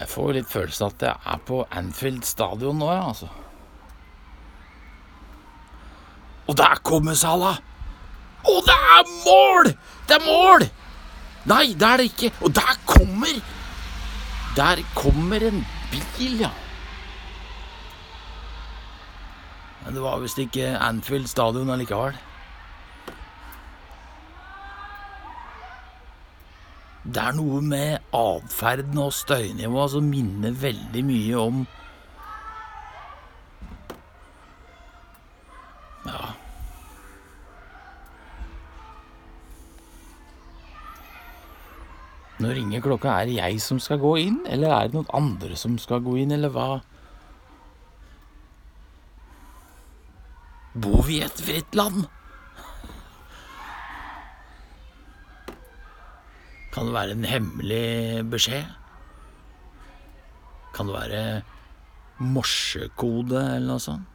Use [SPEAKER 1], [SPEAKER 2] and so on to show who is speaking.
[SPEAKER 1] Jeg får litt følelsen at jeg er på Anfield stadion nå, ja, altså. Og der kommer Salah! Og det er mål! Det er mål! Nei, det er det ikke. Og der kommer Der kommer en bil, ja. Men det var visst ikke Anfield stadion allikevel. Det er noe med atferden og støynivået som minner veldig mye om Ja. Når ringer klokka. Er det jeg som skal gå inn, eller er det noen andre som skal gå inn, eller hva? Bor vi i et fritt land? Kan det være en hemmelig beskjed? Kan det være morsekode eller noe sånt?